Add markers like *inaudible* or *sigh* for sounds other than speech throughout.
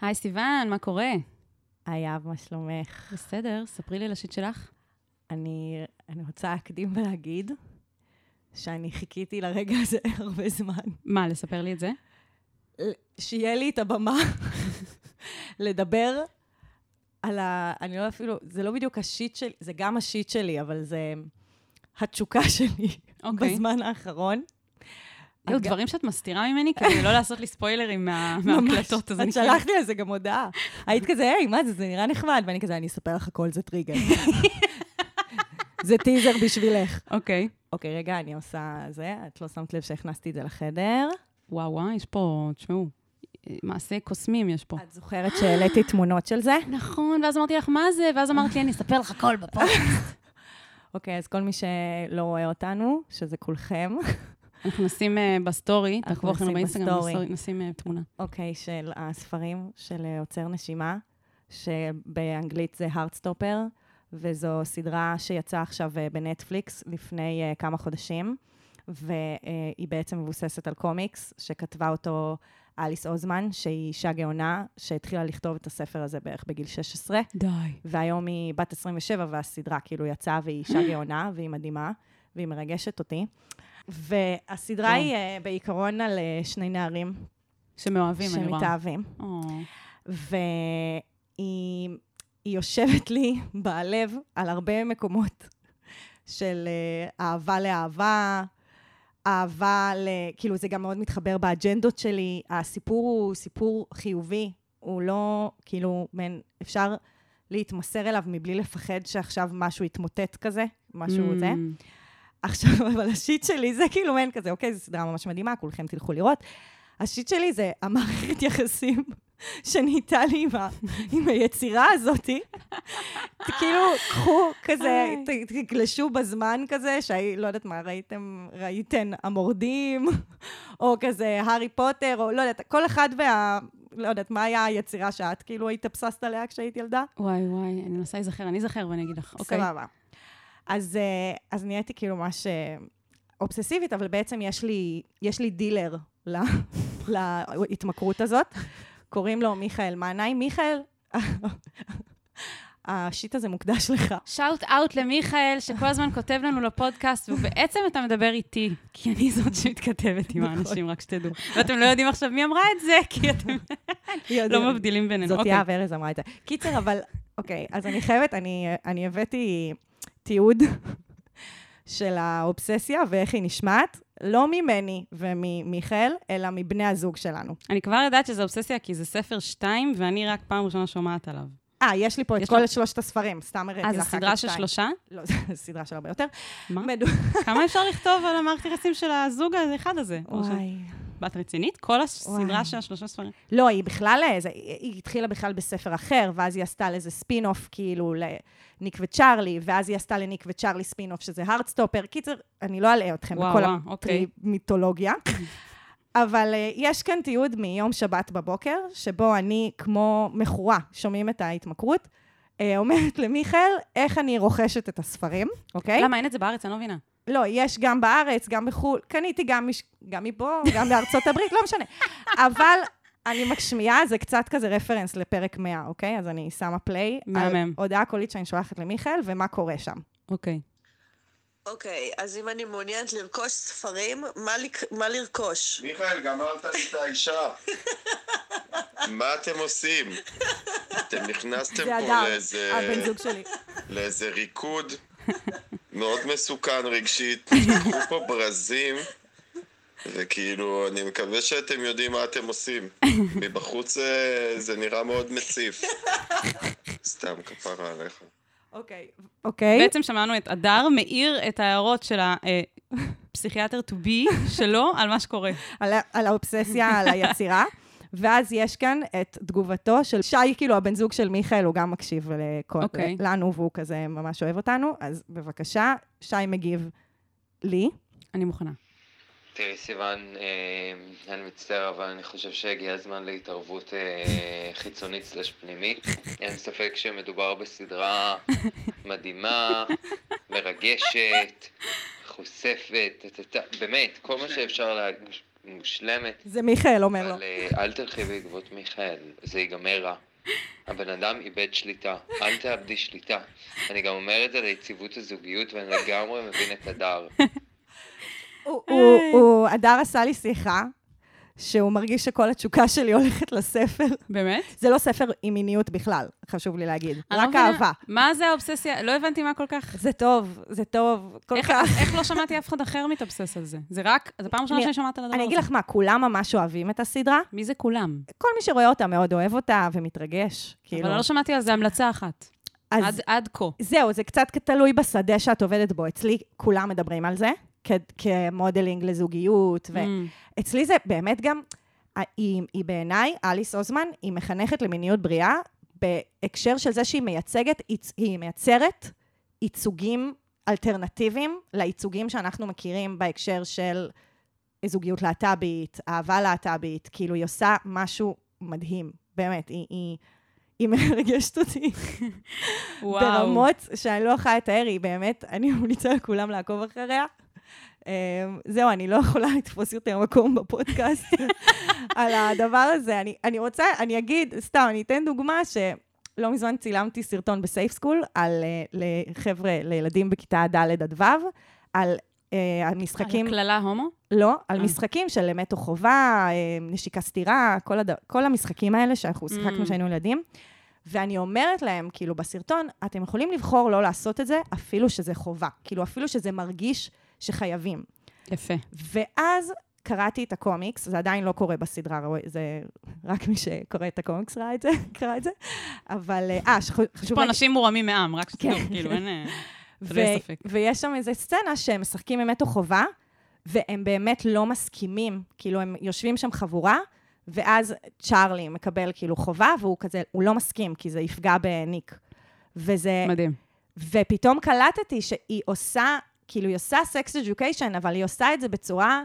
היי סיוון, מה קורה? היי אב, מה שלומך? בסדר, ספרי לי על השיט שלך. אני, אני רוצה להקדים ולהגיד שאני חיכיתי לרגע הזה *laughs* הרבה זמן. מה, לספר לי את זה? שיהיה לי את הבמה *laughs* לדבר על ה... אני לא אפילו... זה לא בדיוק השיט שלי, זה גם השיט שלי, אבל זה התשוקה *laughs* שלי אוקיי. בזמן האחרון. אג- דברים שאת מסתירה ממני כדי לא לעשות לי ספוילרים מה- *laughs* מההקלטות, אז אני את. שלחת לי על זה גם הודעה. היית כזה, היי, מה זה, זה נראה נחמד. ואני כזה, אני אספר לך הכל, זה טריגר. *laughs* זה טיזר בשבילך. אוקיי. אוקיי, רגע, אני עושה זה. את לא שמת לב שהכנסתי את זה לחדר. וואו, וואו, יש פה, תשמעו, מעשה קוסמים יש פה. את זוכרת שהעליתי תמונות של זה? *gasps* נכון, ואז אמרתי לך, מה זה? ואז אמרת לי, אני אספר לך הכל בפודקאסט. *laughs* אוקיי, אז כל מי שלא רואה אותנו, שזה כולכם, אנחנו נשים אה, בסטורי, תעקבו אחרינו באינסטגרם, נשים אה, תמונה. אוקיי, של הספרים של אה, עוצר נשימה, שבאנגלית זה Heartstopper, וזו סדרה שיצאה עכשיו בנטפליקס לפני כמה חודשים, והיא בעצם מבוססת על קומיקס, שכתבה אותו אליס אוזמן, שהיא אישה גאונה, שהתחילה לכתוב את הספר הזה בערך בגיל 16. די. והיום היא בת 27, והסדרה כאילו יצאה, והיא אישה *gasps* גאונה, והיא מדהימה, והיא מרגשת אותי. והסדרה וואו. היא אה, בעיקרון על אה, שני נערים שמאוהבים, אני רואה. שמתאהבים. או, והיא היא יושבת לי *laughs* בלב על הרבה מקומות של אה, אהבה לאהבה, אהבה ל... כאילו, זה גם מאוד מתחבר באג'נדות שלי. הסיפור הוא סיפור חיובי, הוא לא, כאילו, מן, אפשר להתמסר אליו מבלי לפחד שעכשיו משהו יתמוטט כזה, משהו Mm, זה. עכשיו, *laughs* אבל השיט שלי זה כאילו מעין כזה, אוקיי, זו סדרה ממש מדהימה, כולכם תלכו לראות. השיט שלי זה המערכת יחסים *laughs* שנהייתה לי עם, ה, *laughs* עם היצירה הזאתי. כאילו, קחו כזה, תגלשו בזמן כזה, שהי, לא יודעת מה, ראיתם, ראיתן המורדים, או כזה הארי פוטר, או לא יודעת, כל אחד וה... לא יודעת, מה היה היצירה שאת כאילו היית אבססת עליה כשהיית ילדה? וואי, וואי, אני מנסה להיזכר, אני אזכר ואני אגיד לך. אוקיי. סבבה. אז, אה, אז נהייתי כאילו ממש אובססיבית, אבל בעצם יש לי, יש לי דילר ל- *laughs* להתמכרות הזאת. קוראים לו מיכאל מנאי. מיכאל, *laughs* השיט הזה מוקדש לך. שאוט אאוט למיכאל, שכל הזמן כותב לנו לפודקאסט, ובעצם אתה מדבר איתי, כי אני זאת שמתכתבת עם נכון. האנשים, רק שתדעו. ואתם לא יודעים עכשיו מי אמרה את זה, כי אתם *laughs* לא מבדילים בינינו. זאת אוקיי. יהב ארז אמרה את זה. קיצר, אבל, אוקיי, אז אני חייבת, אני הבאתי תיעוד *laughs* של האובססיה ואיך היא נשמעת, לא ממני וממיכאל, אלא מבני הזוג שלנו. אני כבר יודעת שזה אובססיה, כי זה ספר שתיים, ואני רק פעם ראשונה שומעת עליו. אה, יש לי פה את יש כל לך- שלושת הספרים, סתם הראיתי לך רק סדרה את של. שלושה? לא, *laughs* זו סדרה של הרבה יותר. מה? כמה אפשר לכתוב על המערכת יחסים של הזוג האחד הזה? וואי. בת רצינית? כל הסדרה. של השלושה ספרים. לא, היא בכלל, אה, זה, היא התחילה בכלל בספר אחר, ואז היא עשתה לזה ספין-אוף, כאילו, לניק וצ'ארלי, ואז היא עשתה לניק וצ'ארלי ספין-אוף, שזה Heartstopper. קיצר, אני לא אלאה אתכם וואו, בכל וואו, אוקיי. המיתולוגיה. אבל אה, יש כאן תיעוד מיום שבת בבוקר, שבו אני, כמו מכורה, שומעים את ההתמכרות, אה, אומרת למיכאל, איך אני רוכשת את הספרים, אוקיי? למה אין את זה בארץ? אני לא מבינה. לא, יש גם בארץ, גם בחו"ל, קניתי גם, מש... גם מפה, גם בארצות הברית, לא משנה. אבל אני משמיעה, זה קצת כזה רפרנס לפרק 100, אוקיי? אז אני שמה פליי. על מהמם. הודעה קולית שאני שולחת למיכאל, ומה קורה שם. אוקיי. אוקיי, אז אם אני מעוניינת לרכוש ספרים, מה, לק... מה לרכוש? מיכאל, גמרת לי את האישה. מה אתם עושים? אתם נכנסתם פה לאיזה, הבן זוג שלי. לאיזה ריקוד מאוד מסוכן רגשית. *laughs* תפתחו פה ברזים, וכאילו, אני מקווה שאתם יודעים מה אתם עושים. מבחוץ זה, זה נראה מאוד מציף. סתם כפרה עליך. אוקיי. אוקיי? בעצם שמענו את הדר מאיר את ההערות של הפסיכיאטר to be שלו על מה שקורה. על, על האובססיה, על היצירה. ואז יש כאן את תגובתו של שי, כאילו הבן זוג של מיכאל, הוא גם מקשיב לכל, אוקיי. לנו, והוא כזה ממש אוהב אותנו. אז בבקשה, שי מגיב לי. אני מוכנה. תראי סיוון, אה, אני מצטער, אבל אני חושב שהגיע הזמן להתערבות אה, חיצונית סלש פנימית. אין ספק שמדובר בסדרה מדהימה, מרגשת, חושפת. באמת, כל מה שאפשר להגיד. מושלמת, זה מיכאל אומר לו. אה, אל תלכי בעקבות מיכאל, זה ייגמר רע. הבן אדם איבד שליטה, אל תאבדי שליטה. אני גם אומר את זה ליציבות הזוגיות, ואני לגמרי מבין את הדר. *laughs* הוא- הוא- הוא, הדר עשה לי שיחה, שהוא מרגיש שכל התשוקה שלי הולכת לספר. באמת? זה לא ספר עם מיניות בכלל, חשוב לי להגיד. לא רק מבינה, אהבה. מה זה האובססיה? לא הבנתי מה כל כך... זה טוב, זה טוב, כל איך, כך. איך לא שמעתי אף אחד אחר מתאבסס על זה? זה רק, זו פעם ראשונה אני- שאני שומעת על הדבר הזה. אני אגיד לך מה, כולם ממש אוהבים את הסדרה. מי זה כולם? כל מי שרואה אותה מאוד אוהב אותה ומתרגש. כאילו. אבל לא שמעתי על זה המלצה אחת. אז עד, עד כה. זהו, זה קצת תלוי בשדה שאת עובדת בו. אצלי כולם מדברים על זה, כ- כמודלינג לזוגיות, Mm. ואצלי זה באמת גם, היא, היא בעיניי, אליס אוזמן, היא מחנכת למיניות בריאה, בהקשר של זה שהיא מייצגת, ייצ- היא מייצרת ייצוגים אלטרנטיביים לייצוגים שאנחנו מכירים בהקשר של זוגיות להט"בית, אהבה להט"בית, כאילו היא עושה משהו מדהים, באמת, היא, היא, היא מרגשת אותי. *laughs* וואו. ברמות שאני לא יכולה לתאר, היא באמת, אני ממליצה לכולם לעקוב אחריה. אמ, זהו, אני לא יכולה *laughs* לתפוס יותר מקום בפודקאסט *laughs* על הדבר הזה. אני, אני רוצה, אני אגיד, סתם, אני אתן דוגמה שלא מזמן צילמתי סרטון בסייף סקול על אה, לחבר'ה, לילדים בכיתה ד' עד ו', על אה, המשחקים... על קללה הומו? לא, על אה. משחקים של אמת או חובה, נשיקה סתירה, כל, הד... כל המשחקים האלה שאנחנו שיחקנו Mm. כשהיינו ילדים. ואני אומרת להם, כאילו, בסרטון, אתם יכולים לבחור לא לעשות את זה, אפילו שזה חובה. כאילו, אפילו שזה מרגיש שחייבים. יפה. ואז קראתי את הקומיקס, זה עדיין לא קורה בסדרה, זה רק מי שקורא את הקומיקס ראה את זה, *laughs* קרא את זה. אבל, אה, שחשוב... יש פה אנשים מורמים מעם, רק שתדעו, כן. כאילו, אין... אה. *laughs* ויש שם איזו סצנה שהם משחקים אמת או חובה, והם באמת לא מסכימים, כאילו, הם יושבים שם חבורה, ואז צ'ארלי מקבל כאילו חובה, והוא כזה, הוא לא מסכים, כי זה יפגע בניק. וזה... מדהים. ופתאום קלטתי שהיא עושה, כאילו, היא עושה סקס אדיוקיישן, אבל היא עושה את זה בצורה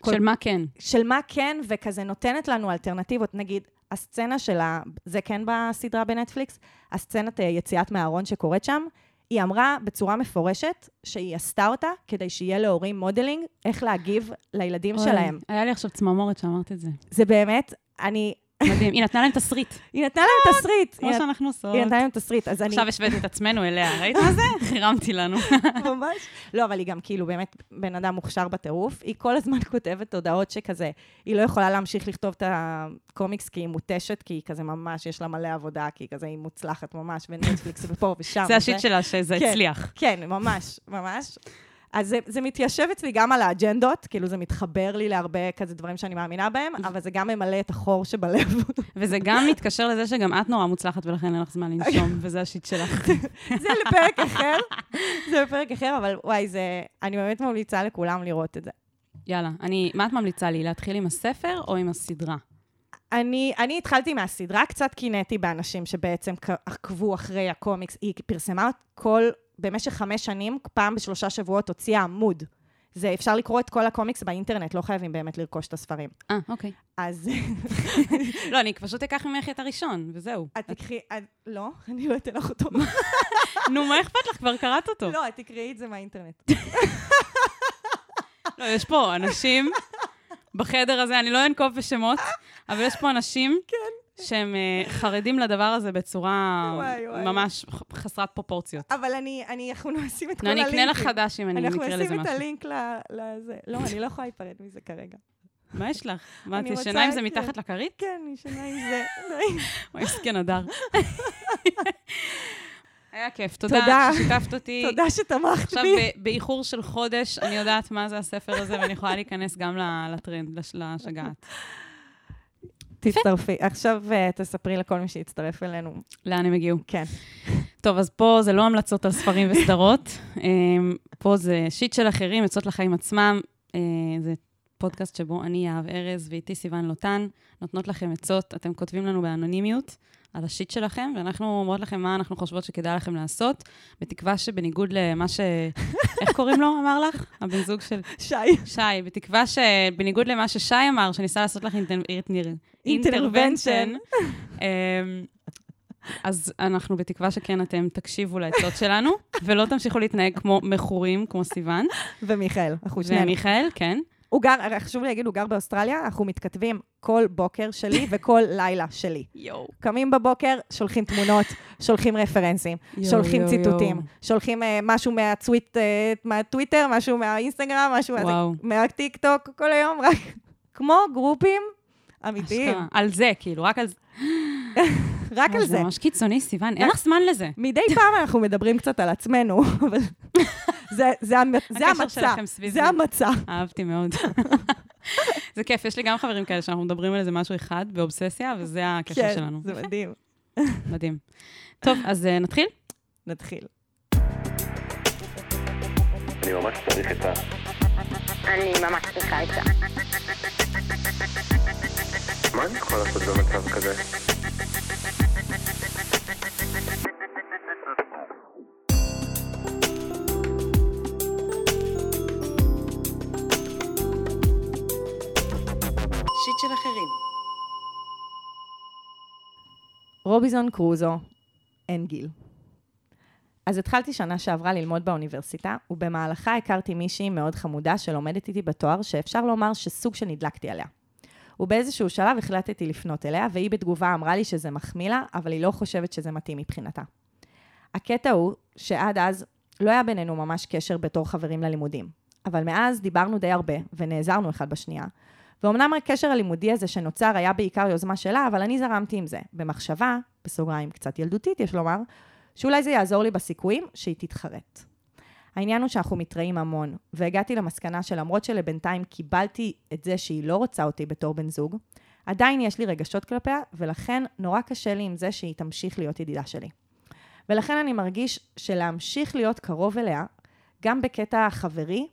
כל- של מה כן. של מה כן, וכזה נותנת לנו אלטרנטיבות. נגיד, הסצנה של ה... זה כן בסדרה בנטפליקס, הסצנת אה, יציאת מהארון שקורית שם, היא אמרה בצורה מפורשת שהיא עשתה אותה כדי שיהיה להורים modeling איך להגיב לילדים אוי, שלהם. היה לי עכשיו צמרמורת שאמרת את זה. זה באמת, אני... מדהים. היא נתנה להם תסריט, היא נתנה להם תסריט. כמו שאנחנו עושות. היא נתנה להם תסריט, אז אני עכשיו השוויתי את עצמנו אליה, *laughs* ראית מה זה? הרמתי לנו. ממש... לא, אבל היא גם כאילו באמת בן אדם מוכשר בטירוף. היא כל הזמן *laughs* כותבת הודעות שכזה, היא לא יכולה להמשיך לכתוב את הקומיקס כי היא מותשת, כי היא כזה ממש, יש לה מלא עבודה, כי היא כזה, היא מוצלחת ממש, ונטפליקס ופה ושם. *laughs* זה השיט. שלה, שזה כן. הצליח. כן, ממש, ממש. אז זה, זה מתיישב אצלי גם על האג'נדות, כאילו זה מתחבר לי להרבה כזה דברים שאני מאמינה בהם, אבל זה גם ממלא את החור שבלב. *laughs* וזה גם מתקשר לזה שגם את נורא מוצלחת ולכן אין לך זמן לנשום, *laughs* וזה השיט שלך. *laughs* זה לפרק אחר, זה לפרק אחר, אבל וואי, זה, אני באמת ממליצה לכולם לראות את זה. יאללה, אני, מה את ממליצה לי? להתחיל עם הספר או עם הסדרה? אני, אני התחלתי מהסדרה, קצת קינאתי באנשים שבעצם עקבו אחרי הקומיקס. היא פרסמה כל, במשך חמש שנים, פעם בשלושה שבועות הוציאה עמוד. זה, אפשר לקרוא את כל הקומיקס באינטרנט, לא חייבים באמת לרכוש את הספרים. אה, אוקיי. אז *laughs* לא, אני פשוט אקח ממך את הראשון, וזהו. את תקחי, לא, *laughs* אני לא אתן לך אותו. נו, מה אכפת לך? כבר קראת אותו. לא, את תקראי את זה מהאינטרנט. לא, יש פה אנשים בחדר הזה, אני לא אנקוב בשמות, אבל יש פה אנשים שהם אה, חרדים לדבר הזה בצורה וואי, וואי. ממש חסרת פרופורציות. אבל אני, אני, אנחנו נשים את כל נו, אני הלינקים. אקנה לך חדש אם אני אנחנו אקרא לזה נשים את משהו. הלינק לזה. לא, אני לא יכולה להיפרד מזה כרגע. מה יש לך? *laughs* מה, את ישנה עם זה מתחת לכרית? כן, אני ישנה עם זה. *laughs* אוי, מסכן הדר. *laughs* היה כיף, תודה תודה. ששיתפת אותי. תודה שתמכת עכשיו, בי. ב- באיחור של חודש, אני יודעת מה זה הספר הזה, ואני יכולה להיכנס גם לטרנד, לש- לשגעת. *laughs* תצטרפי. עכשיו אה, תספרי לכל מי שיצטרף אלינו. לאן הם הגיעו? כן. טוב, אז פה זה לא המלצות על ספרים וסדרות. *laughs* אמ, פה זה שיט של אחרים, עצות לחיים עצמם. אה, זה פודקאסט שבו אני, יהב ארז, ואיתי סיוון לוטן, נותנות לכם עצות. אתם כותבים לנו באנונימיות על השיט שלכם, ואנחנו אומרות לכם מה אנחנו חושבות שכדאי לכם לעשות, בתקווה שבניגוד למה ש... *laughs* איך קוראים לו, אמר לך? הבן זוג של שי. שי, בתקווה שבניגוד למה ששי אמר, שניסה לעשות לך אינטר- אינטר- אינטרוונשן, אמ, אז אנחנו בתקווה שכן אתם תקשיבו לעצות שלנו, ולא תמשיכו להתנהג כמו מכורים, כמו סיוון. ומיכאל, אנחנו שנינו. ומיכאל, כן. הוא גר, חשוב לי להגיד, הוא גר באוסטרליה, אנחנו מתכתבים כל בוקר שלי *laughs* וכל לילה שלי. יואו. קמים בבוקר, שולחים תמונות, שולחים רפרנסים, יואו, שולחים יואו, ציטוטים, יואו. שולחים אה, משהו מהטוויט, אה, מהטוויטר, משהו מהאינסטגרם, משהו וואו. מהטיקטוק, כל היום, רק כמו גרופים אמיתיים, אשכרה. על זה, כאילו, רק על זה. *laughs* רק וואי, על זה. זה ממש קיצוני, סיוון, אין לך זמן לזה. מדי *laughs* פעם אנחנו מדברים קצת על עצמנו, *laughs* אבל זה, המצע, זה. המצע. אהבתי מאוד. זה כיף, יש לי גם חברים כאלה שאנחנו מדברים על איזה משהו אחד באובססיה, וזה הקשר כן, שלנו. זה מדהים. מדהים. טוב, אז אה, נתחיל? נתחיל. אני ממש צריך את ה... אני ממש צריכה את זה. מה אני יכול לעשות במצב כזה? רוביזון קרוזו, אין גיל. אז התחלתי שנה שעברה ללמוד באוניברסיטה, ובמהלכה הכרתי מישהי מאוד חמודה שלומדת איתי בתואר, שאפשר לומר שסוג שנדלקתי עליה. ובאיזשהו שלב החלטתי לפנות אליה, והיא בתגובה אמרה לי שזה מחמיא לה, אבל היא לא חושבת שזה מתאים מבחינתה. הקטע הוא שעד אז לא היה בינינו ממש קשר בתור חברים ללימודים, אבל מאז דיברנו די הרבה, ונעזרנו אחד בשנייה, ואומנם הקשר הלימודי הזה שנוצר היה בעיקר יוזמה שלה, אבל אני זרמתי עם זה, במחשבה, בסוגריים קצת ילדותית יש לומר, שאולי זה יעזור לי בסיכויים שהיא תתחרט. העניין הוא שאנחנו מתראים המון, והגעתי למסקנה שלמרות שלבינתיים קיבלתי את זה שהיא לא רוצה אותי בתור בן זוג, עדיין יש לי רגשות כלפיה, ולכן נורא קשה לי עם זה שהיא תמשיך להיות ידידה שלי. ולכן אני מרגיש שלהמשיך להיות קרוב אליה, גם בקטע חברי,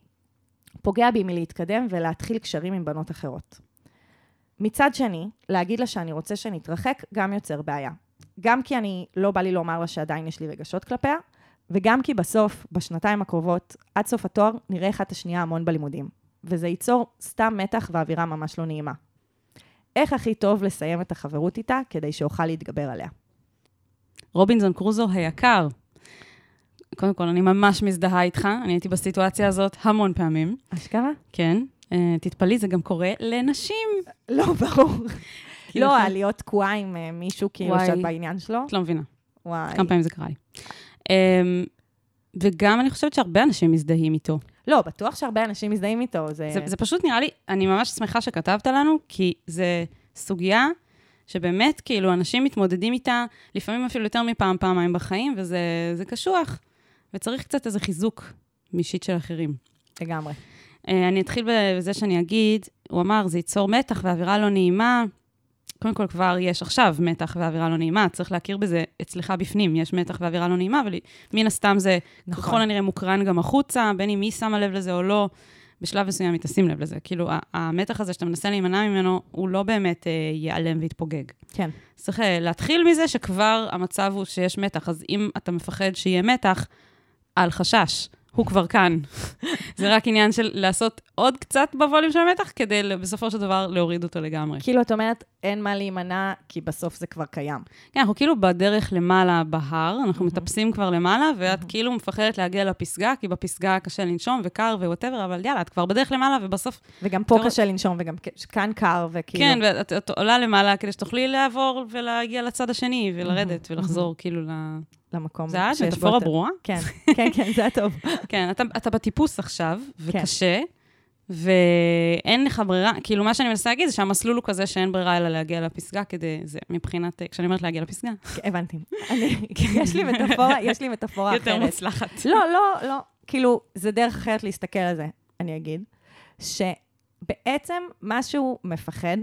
פוגע בי מלהתקדם ולהתחיל קשרים עם בנות אחרות. מצד שני, להגיד לה שאני רוצה שנתרחק גם יוצר בעיה. גם כי אני, לא בא לי לומר לה שעדיין יש לי רגשות כלפיה, וגם כי בסוף, בשנתיים הקרובות, עד סוף התואר, נראה אחת את השנייה המון בלימודים. וזה ייצור סתם מתח ואווירה ממש לא נעימה. איך הכי טוב לסיים את החברות איתה כדי שאוכל להתגבר עליה? רובינזון קרוזו היקר. קודם כל, אני ממש מזדהה איתך, אני הייתי בסיטואציה הזאת המון פעמים. אשכרה? כן, אה, תתפלאי, זה גם קורה לנשים. לא, ברור. כאילו, לא, כן. להיות תקועה עם אה, מישהו כאילו. שאת בעניין שלו. את לא מבינה, וואי. כמה פעמים זה קרה לי. אמ, וגם אני חושבת שהרבה אנשים מזדהים איתו. לא, בטוח שהרבה אנשים מזדהים איתו. זה... זה, זה פשוט נראה לי, אני ממש שמחה שכתבת לנו, כי זה סוגיה שבאמת, כאילו, אנשים מתמודדים איתה, לפעמים אפילו יותר מפעם, פעמיים בחיים, וזה זה קשוח. וצריך קצת איזה חיזוק משיט של אחרים. לגמרי. אה, אני אתחיל בזה שאני אגיד, הוא אמר, זה ייצור מתח ואווירה לא נעימה. קודם כל, כבר יש עכשיו מתח ואווירה לא נעימה, צריך להכיר בזה אצלך בפנים, יש מתח ואווירה לא נעימה, אבל מן הסתם זה נכון. ככל הנראה מוקרן גם החוצה, בין אם היא שמה לב לזה או לא, בשלב מסוים היא תשים לב לזה. כאילו, המתח הזה שאתה מנסה להימנע ממנו, הוא לא באמת אה, ייעלם ויתפוגג. כן. צריך אה, להתחיל מזה שכבר המצב הוא שיש מתח, אז אם אתה מפחד שיהיה מתח, אל חשש, הוא כבר כאן. *laughs* זה רק עניין של לעשות עוד קצת בווליום של המתח, כדי בסופו של דבר להוריד אותו לגמרי. כאילו, את אומרת, אין מה להימנע, כי בסוף זה כבר קיים. כן, אנחנו כאילו בדרך למעלה בהר, אנחנו מטפסים כבר למעלה, ואת כאילו מפחדת להגיע לפסגה, כי בפסגה קשה לנשום וקר ו whatever, אבל יאללה, את כבר בדרך למעלה, ובסוף... וגם פה קשה לנשום, וגם כאן קר, וכאילו... כן, ואת את עולה למעלה כדי שתוכלי לעבור ולהגיע לצד השני, ולרדת ולחזור כאילו ל... למקום זה היה שיש בו מטאפורה יותר- ברורה? כן, כן, כן, זה הטוב. *laughs* כן, אתה, אתה בטיפוס עכשיו, כן. וקשה, ואין לך ברירה, כאילו, מה שאני מנסה להגיד זה שהמסלול הוא כזה שאין ברירה אלא להגיע לפסגה כדי, זה מבחינת, כשאני אומרת להגיע לפסגה, כן, *laughs* הבנתי. יש לי מטאפורה, יש לי מטאפורה יותר אחרת. מוצלחת. לא, לא, לא. כאילו, זה דרך אחרת להסתכל על זה, אני אגיד. שבעצם מה שהוא מפחד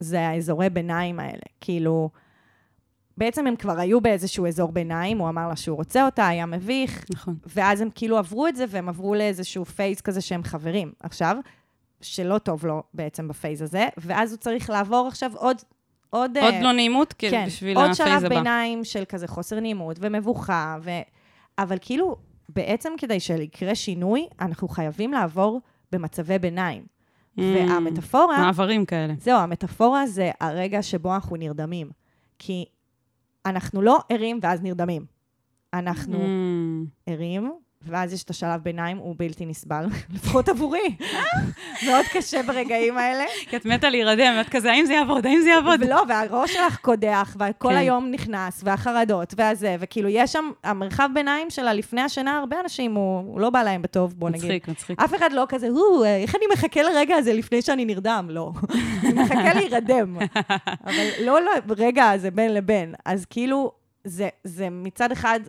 זה האזורי ביניים האלה. כאילו, בעצם הם כבר היו באיזשהו אזור ביניים, הוא אמר לה שהוא רוצה אותה, היה מביך, נכון. ואז הם כאילו עברו את זה, והם עברו לאיזשהו phase כזה שהם חברים. עכשיו, שלא טוב לו בעצם ב phase הזה, ואז הוא צריך לעבור עכשיו עוד... עוד, עוד אה, לא נעימות, כן, כן, בשביל עוד ה phase שלב הבא. ביניים של כזה חוסר נעימות ומבוכה, ו... אבל כאילו, בעצם כדי שיקרה שינוי, אנחנו חייבים לעבור במצבי ביניים. Mm, והמטאפורה, מעברים כאלה. זהו, המטאפורה זה הרגע שבו אנחנו נרדמים. כי אנחנו לא ערים ואז נרדמים. אנחנו Mm, ערים, ואז יש את השלב ביניים, הוא בלתי נסבל, *laughs* לפחות עבורי. מאוד קשה ברגעים האלה. כי את מתה להירדם, את כזה, האם זה יעבוד, האם זה יעבוד? ולא, והראש שלך קודח, וכל כן. היום נכנס, והחרדות, והזה, וכאילו, יש שם, המרחב ביניים שלה לפני השינה, הרבה אנשים, הוא, לא בא להם בטוב, בוא נגיד. מצחיק, מצחיק. אף אחד לא כזה, הו, איך אני מחכה לרגע הזה לפני שאני נרדם? לא. *laughs* אני מחכה להירדם. אבל לא לרגע הזה בין לבין. אז כאילו, זה, זה מצד אחד,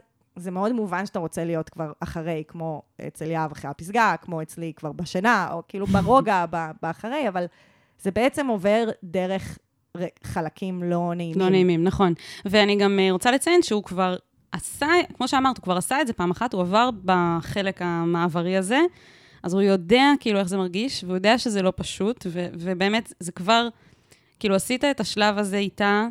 זה מאוד מובן שאתה רוצה להיות כבר אחרי, כמו אצל יהב אחרי הפסגה, כמו אצלי כבר בשינה, או כאילו ברוגע, *laughs* באחרי, אבל זה בעצם עובר דרך חלקים לא נעימים. לא נעימים, נכון. ואני גם אה, רוצה לציין שהוא כבר עשה, כמו שאמרת, הוא כבר עשה את זה פעם אחת, הוא עבר בחלק המעברי הזה, אז הוא יודע כאילו איך זה מרגיש, והוא יודע שזה לא פשוט, ו- ובאמת, זה כבר, כאילו עשית את השלב הזה איתה,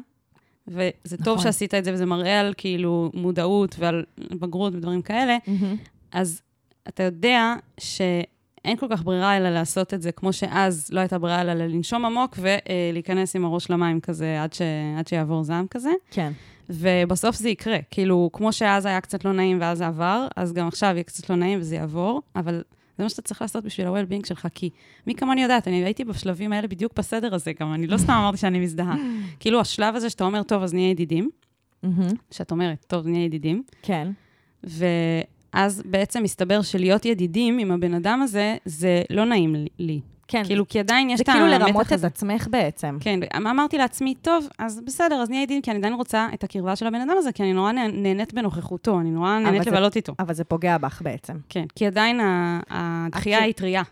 וזה טוב נכון. שעשית את זה, וזה מראה על כאילו מודעות ועל בגרות ודברים כאלה, מהמם. אז אתה יודע שאין כל כך ברירה אלא לעשות את זה, כמו שאז לא הייתה ברירה אלא לנשום עמוק ולהיכנס עם הראש למים כזה, עד, ש... עד שיעבור זעם כזה. כן. ובסוף זה יקרה. כאילו, כמו שאז היה קצת לא נעים ואז זה עבר, אז גם עכשיו יהיה קצת לא נעים וזה יעבור, אבל זה מה שאתה צריך לעשות בשביל ה-well-being שלך, כי מי כמוני יודעת, אני הייתי בשלבים האלה בדיוק בסדר הזה גם, אני לא סתם אמרתי שאני מזדהה. *laughs* כאילו, השלב הזה שאתה אומר, טוב, אז נהיה ידידים. שאת אומרת, טוב, נהיה ידידים, כן. ואז בעצם מסתבר שלהיות ידידים עם הבן אדם הזה, זה לא נעים לי. כן. כאילו, כי עדיין יש זה את המתח כאילו הזה. לרמות את עצמך בעצם. כן, אמרתי לעצמי, טוב, אז בסדר, אז נהיה ידידים, כי אני עדיין רוצה את הקרבה של הבן אדם הזה, כי אני נורא נה- נהנית בנוכחותו, אני נורא נהנית זה- לבלות איתו. אבל זה פוגע בך בעצם. כן, כי עדיין הדחייה היא טריה.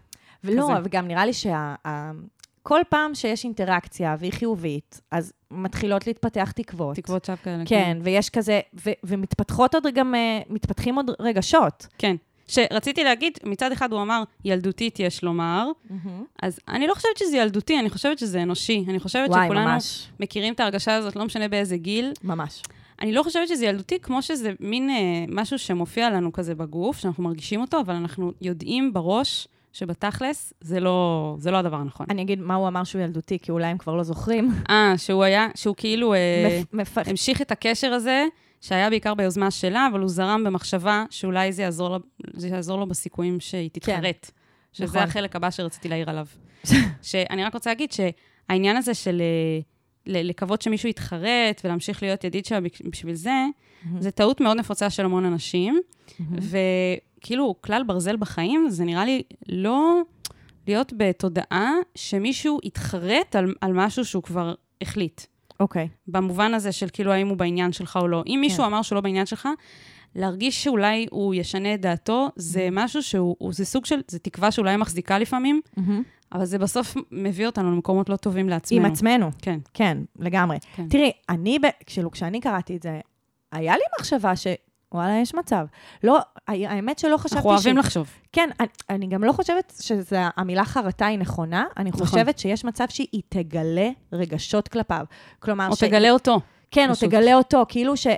ולא. וגם נראה לי שכל פעם שיש אינטראקציה והיא חיובית, אז מתחילות להתפתח תקוות. תקוות שווא כאלה. כן, ויש כזה, ו- ומתפתחות עוד גם, מתפתחים עוד רגשות. כן. שרציתי להגיד, מצד אחד הוא אמר, ילדותית יש לומר, אז אני לא חושבת שזה ילדותי, אני חושבת שזה אנושי. אני חושבת וואי, שכולנו ממש, מכירים את ההרגשה הזאת, לא משנה באיזה גיל. ממש. אני לא חושבת שזה ילדותי, כמו שזה מין אה, משהו שמופיע לנו כזה בגוף, שאנחנו מרגישים אותו, אבל אנחנו יודעים בראש שבתכלס זה לא, זה לא הדבר הנכון. אני אגיד מה הוא אמר שהוא ילדותי, כי אולי הם כבר לא זוכרים. אה, שהוא היה, שהוא כאילו אה, מפ- המשיך את הקשר הזה, שהיה בעיקר ביוזמה שלה, אבל הוא זרם במחשבה שאולי זה יעזור, לה, זה יעזור לו בסיכויים שהיא תתחרט. שזה נכון. החלק הבא שרציתי להעיר עליו. *laughs* שאני רק רוצה להגיד שהעניין הזה של אה, לקוות שמישהו יתחרט ולהמשיך להיות ידיד שלה בשביל זה, זה טעות מאוד נפוצה של המון אנשים. וכאילו, כלל ברזל בחיים, זה נראה לי לא להיות בתודעה שמישהו יתחרט על, על משהו שהוא כבר החליט. אוקיי. במובן הזה של כאילו, האם הוא בעניין שלך או לא. אם מישהו כן. אמר שהוא לא בעניין שלך, להרגיש שאולי הוא ישנה את דעתו, זה משהו שהוא, הוא- זה סוג של, זה תקווה שאולי מחזיקה לפעמים, אבל זה בסוף מביא אותנו למקומות לא טובים לעצמנו. עם עצמנו. כן. כן, לגמרי. כן. תראי, אני, ב- כאילו, כשאני קראתי את זה, היה לי מחשבה ש... וואלה, יש מצב. לא, האמת שלא חשבתי אנחנו אוהבים לחשוב. כן, אני, אני גם לא חושבת שהמילה חרטה היא נכונה, אני נכון. חושבת שיש מצב שהיא תגלה רגשות כלפיו. כלומר, או תגלה אותו. כן, פשוט. או תגלה אותו, כאילו שהיא,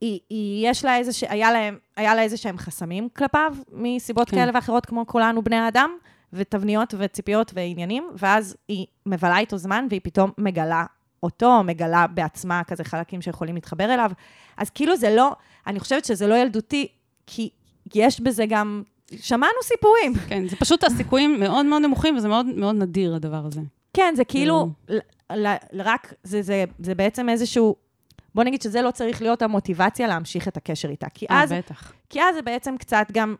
היא, יש לה איזה, ש... היה, להם, היה לה איזה שהם חסמים כלפיו, מסיבות. כן. כאלה ואחרות, כמו כולנו בני האדם, ותבניות וציפיות ועניינים, ואז היא מבלה איתו זמן, והיא פתאום מגלה אותו, מגלה בעצמה כזה חלקים שיכולים להתחבר אליו. אז כאילו זה לא, אני חושבת שזה לא ילדותי, כי יש בזה גם, שמענו סיפורים. *laughs* כן, זה פשוט הסיכויים מאוד מאוד נמוכים, וזה מאוד מאוד נדיר, הדבר הזה. כן, זה כאילו, ל, רק, זה, זה, זה בעצם איזשהו, בוא נגיד שזה לא צריך להיות המוטיבציה להמשיך את הקשר איתה. כי אה, אז, בטח. כי אז זה בעצם קצת גם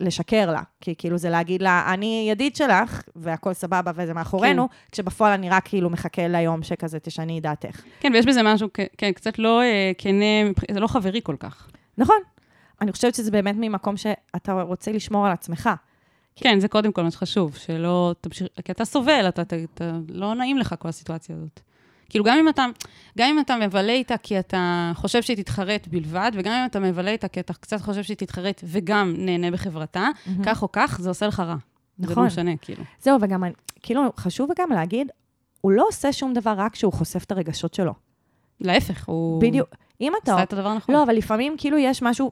לשקר לה. כי כאילו זה להגיד לה, אני ידיד שלך, והכל סבבה וזה מאחורינו, כן. כשבפועל אני רק כאילו מחכה ליום שכזה תשני את דעתך. כן, ויש בזה משהו, כן, קצת לא אה, כנה, זה לא חברי כל כך. נכון. אני חושבת שזה באמת ממקום שאתה רוצה לשמור על עצמך. כן, זה קודם כל מה שחשוב, שלא תמשיך, כי אתה סובל, אתה, אתה, אתה לא נעים לך כל הסיטואציה הזאת. כאילו, גם אם אתה, גם אם אתה מבלה איתה כי אתה חושב שהיא תתחרט בלבד, וגם אם אתה מבלה איתה כי אתה קצת חושב שהיא תתחרט וגם נהנה בחברתה, כך או כך, זה עושה לך רע. זה לא נכון. משנה, כאילו. זהו, וגם, כאילו, חשוב גם להגיד, הוא לא עושה שום דבר רק כשהוא חושף את הרגשות שלו. להפך, הוא... בדיוק. אם אתה... עשה את הדבר הנכון. לא, אבל לפעמים כאילו יש משהו,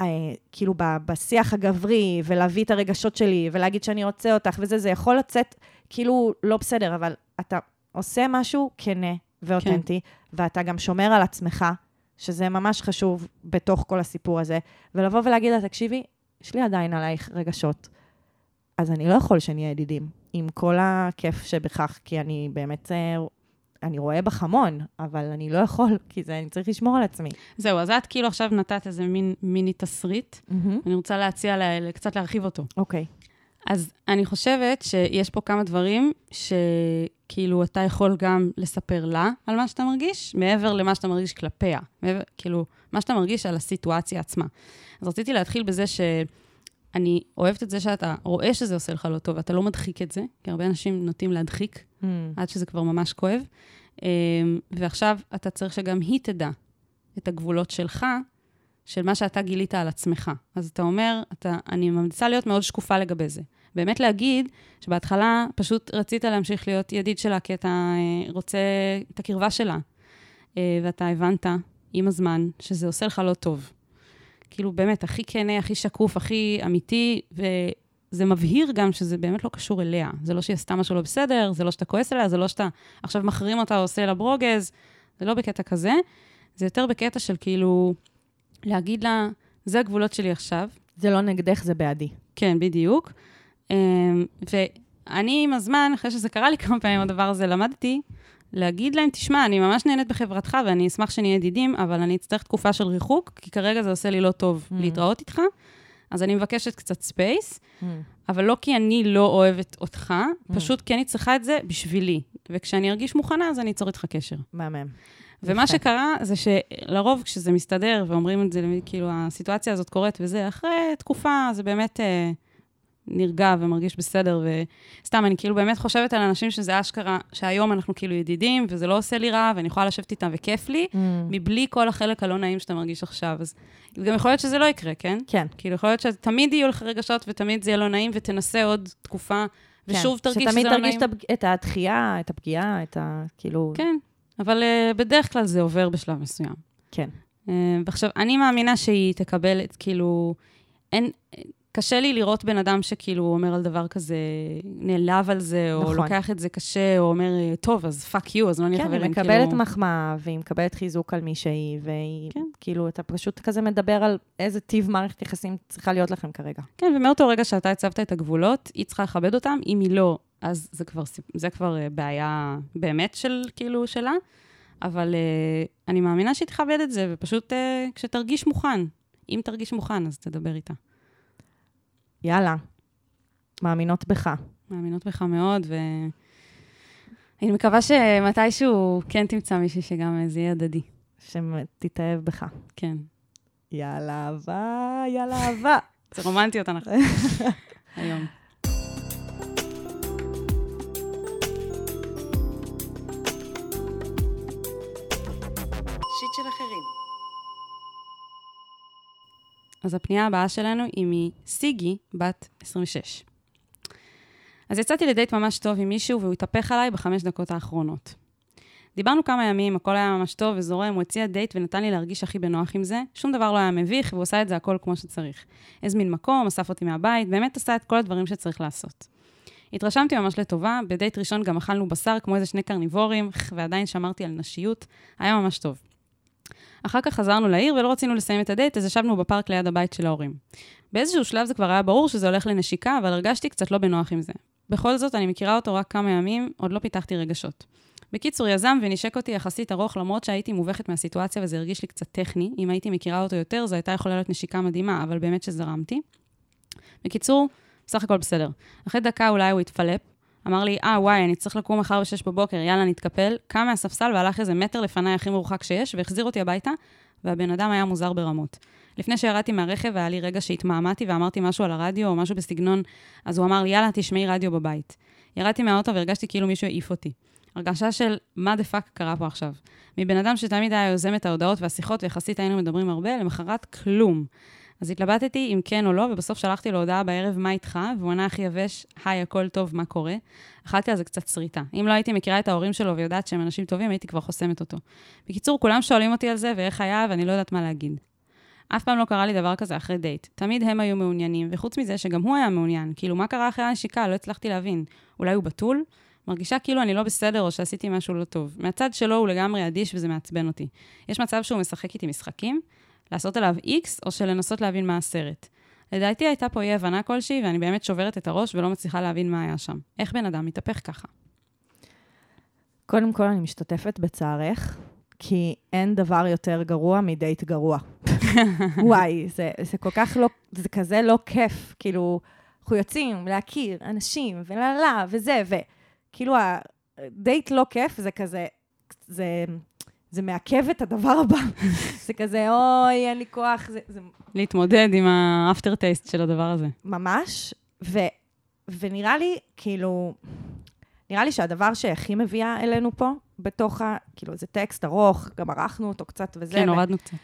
אה, כאילו ב- בשיח הגברי, ולהביא את הרגשות שלי, ולהגיד שאני רוצה אותך וזה, זה יכול לצאת כאילו לא בסדר, אבל אתה עושה משהו כנה ואותנטי, כן. ואתה גם שומר על עצמך, שזה ממש חשוב בתוך כל הסיפור הזה, ולבוא ולהגיד לה, תקשיבי, יש לי עדיין עלייך רגשות, אז אני לא יכול שנהיה ידידים, עם כל הכיף שבכך, כי אני באמת, אה, אני רואה בך המון, אבל אני לא יכול, כי זה, אני צריך לשמור על עצמי. זהו, אז את כאילו עכשיו נתת איזה מין מיני תסריט, אני רוצה להציע לה, קצת להרחיב אותו. אוקיי. אז אני חושבת שיש פה כמה דברים שכאילו אתה יכול גם לספר לה על מה שאתה מרגיש, מעבר למה שאתה מרגיש כלפיה. מעבר, כאילו, מה שאתה מרגיש על הסיטואציה עצמה. אז רציתי להתחיל בזה שאני אוהבת את זה שאתה רואה שזה עושה לך לא טוב, ואתה לא מדחיק את זה, כי הרבה אנשים נוטים להדחיק, Mm. עד שזה כבר ממש כואב. אמ, ועכשיו אתה צריך שגם היא תדע את הגבולות שלך, של מה שאתה גילית על עצמך. אז אתה אומר, אתה, אני ממליצה להיות מאוד שקופה לגבי זה. באמת להגיד שבהתחלה פשוט רצית להמשיך להיות ידיד שלה, כי אתה אה, רוצה את הקרבה שלה. אה, ואתה הבנת עם הזמן שזה עושה לך לא טוב. כאילו, באמת, הכי כנה, הכי שקוף, הכי אמיתי, וזה מבהיר גם שזה באמת לא קשור אליה. זה לא שהיא עשתה משהו לא בסדר, זה לא שאתה כועס עליה, זה לא שאתה עכשיו מחרים אותה או עושה לה ברוגז, זה לא בקטע כזה. זה יותר בקטע של כאילו, להגיד לה, זה הגבולות שלי עכשיו, זה לא נגדך, זה בעדי. כן, בדיוק. אמ, ואני עם הזמן, אחרי שזה קרה לי כמה פעמים, הדבר הזה, למדתי להגיד להם, תשמע, אני ממש נהנית בחברתך ואני אשמח שנהיה ידידים, אבל אני אצטרך תקופה של ריחוק, כי כרגע זה עושה לי לא טוב Mm. להתראות איתך, אז אני מבקשת קצת space, אבל לא כי אני לא אוהבת אותך, Mm. פשוט כי אני צריכה את זה בשבילי. וכשאני ארגיש מוכנה, אז אני אצור איתך קשר. מהמם. ומה. שקרה זה שלרוב כשזה מסתדר ואומרים את זה, כאילו הסיטואציה הזאת קורית וזה, אחרי תקופה זה באמת אה, נרגע ומרגיש בסדר, וסתם, אני כאילו באמת חושבת על אנשים שזה אשכרה, שהיום אנחנו כאילו ידידים, וזה לא עושה לי רע, ואני יכולה לשבת איתם וכיף לי, Mm. מבלי כל החלק הלא נעים שאתה מרגיש עכשיו. אז גם יכול להיות שזה לא יקרה, כן? כן. כאילו, יכול להיות שתמיד יהיו לך רגשות ותמיד זה יהיה לא נעים, ותנסה עוד תקופה, ושוב כן. תרגיש שזה שתמיד לא נעים. תרגיש את הפג- את הדחייה, את הפגיעה, את ה... כאילו... כן, אבל uh, בדרך כלל זה עובר בשלב מסוים. כן. Uh, ועכשיו, אני מאמינה שהיא תקבל את, כאילו, אין, קשה לי לראות בן אדם שכאילו אומר על דבר כזה, נעלב על זה, או נכון. לוקח את זה קשה, או אומר, טוב, אז fuck you, אז לא נהיה כן, חברים. היא כאילו... מקבלת מחמאה, והיא מקבלת חיזוק על מי שהיא, והיא, כן. כאילו, אתה פשוט כזה מדבר על איזה טיב מערכת יחסים צריכה להיות לכם כרגע. כן, ומאותו רגע שאתה הצבת את הגבולות, היא צריכה לכבד אותם, אם היא לא, אז זה כבר, זה כבר אה, בעיה באמת של, כאילו, שלה. אבל uh, אני מאמינה שהיא תכבד את זה, ופשוט uh, כשתרגיש מוכן, אם תרגיש מוכן, אז תדבר איתה. יאללה, מאמינות בך. מאמינות בך מאוד, ואני מקווה שמתישהו כן תמצא מישהי שגם אה, זה יהיה הדדי. שתתאהב בך. כן. יאללה אהבה, יאללה אהבה. זה רומנטיות אנחנו. *laughs* היום. אז הפנייה הבאה שלנו היא מסיגי, בת 26. אז יצאתי לדייט ממש טוב עם מישהו והוא התהפך עליי בחמש דקות האחרונות. דיברנו כמה ימים, הכל היה ממש טוב וזורם, הוא הציע דייט ונתן לי להרגיש הכי בנוח עם זה. שום דבר לא היה מביך, והוא עשה את זה הכל כמו שצריך. הזמין מקום, אסף אותי מהבית, באמת עשה את כל הדברים שצריך לעשות. התרשמתי ממש לטובה, בדייט ראשון גם אכלנו בשר כמו איזה שני קרניבורים, ועדיין שמרתי על נשיות, היה ממש טוב. אחר כך חזרנו לעיר ולא רצינו לסיים את הדייט, אז ישבנו בפארק ליד הבית של ההורים. באיזשהו שלב זה כבר היה ברור שזה הולך לנשיקה, אבל הרגשתי קצת לא בנוח עם זה. בכל זאת, אני מכירה אותו רק כמה ימים, עוד לא פיתחתי רגשות. בקיצור, יזם ונשק אותי יחסית ארוך, למרות שהייתי מובכת מהסיטואציה וזה הרגיש לי קצת טכני. אם הייתי מכירה אותו יותר, זו הייתה יכולה להיות נשיקה מדהימה, אבל באמת שזרמתי. בקיצור, בסך הכל בסדר. אחרי דקה אולי הוא התפלפ, אמר לי, אה, וואי, אני צריך לקום מחר ב-6 בבוקר, יאללה, נתקפל. קם מהספסל והלך איזה מטר לפניי הכי מרוחק שיש, והחזיר אותי הביתה, והבן אדם היה מוזר ברמות. לפני שירדתי מהרכב, היה לי רגע שהתמהמהתי ואמרתי משהו על הרדיו או משהו בסגנון, אז הוא אמר לי, יאללה, תשמעי רדיו בבית. ירדתי מהאוטו והרגשתי כאילו מישהו העיף אותי. הרגשה של מה the fuck קרה פה עכשיו. מבן אדם שתמיד היה יוזם את ההודעות והשיחות, ויחסית היינו מדברים הרבה, למחרת כלום. אז התלבטתי אם כן או לא, ובסוף שלחתי לו הודעה בערב, מה איתך? והוא ענה הכי יבש, היי, הכל טוב, מה קורה? אכלתי על זה קצת שריטה. אם לא הייתי מכירה את ההורים שלו ויודעת שהם אנשים טובים, הייתי כבר חוסמת אותו. בקיצור, כולם שואלים אותי על זה ואיך היה, ואני לא יודעת מה להגיד. אף פעם לא קרה לי דבר כזה אחרי דייט. תמיד הם היו מעוניינים, וחוץ מזה שגם הוא היה מעוניין. כאילו, מה קרה אחרי הנשיקה? לא הצלחתי להבין. אולי הוא בתול? מרגישה כאילו אני לא בסדר או שעשיתי משהו לא טוב. מהצד שלו הוא לגמרי אדיש וזה מעצבן אותי. יש מצב שהוא משחק איתי משחקים, לעשות עליו איקס, או שלנסות להבין מה הסרט. לדעתי הייתה פה אי-הבנה כלשהי, ואני באמת שוברת את הראש ולא מצליחה להבין מה היה שם. איך בן אדם מתהפך ככה? קודם כל, אני משתתפת בצערך, כי אין דבר יותר גרוע מדייט גרוע. *laughs* וואי, זה, זה כל כך לא, זה כזה לא כיף. כאילו, אנחנו יוצאים להכיר אנשים, וללה, לה, וזה, וכאילו, הדייט לא כיף, זה כזה, זה, זה מעכב את הדבר הבא. *laughs* זה כזה, אוי, אין לי כוח, זה, זה להתמודד עם האפטר טייסט של הדבר הזה. ממש, ו, ונראה לי, כאילו, נראה לי שהדבר שהכי מביאה אלינו פה, בתוך ה... כאילו, זה טקסט ארוך, גם ערכנו אותו קצת וזה. כן, ו- הורדנו קצת.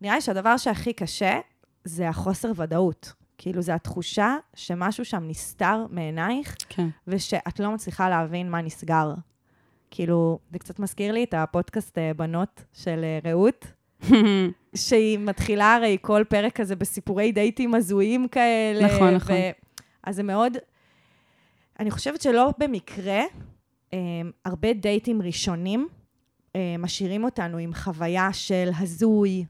נראה לי שהדבר שהכי קשה זה החוסר ודאות. כאילו, זה התחושה שמשהו שם נסתר מעינייך, כן. ושאת לא מצליחה להבין מה נסגר. כאילו, זה קצת מזכיר לי את הפודקאסט אה, בנות של אה, רעות, *laughs* שהיא מתחילה הרי כל פרק כזה בסיפורי דייטים הזויים כאלה. נכון, נכון. אז זה מאוד... אני חושבת שלא במקרה, אה, הרבה דייטים ראשונים משאירים אותנו עם חוויה של הזוי,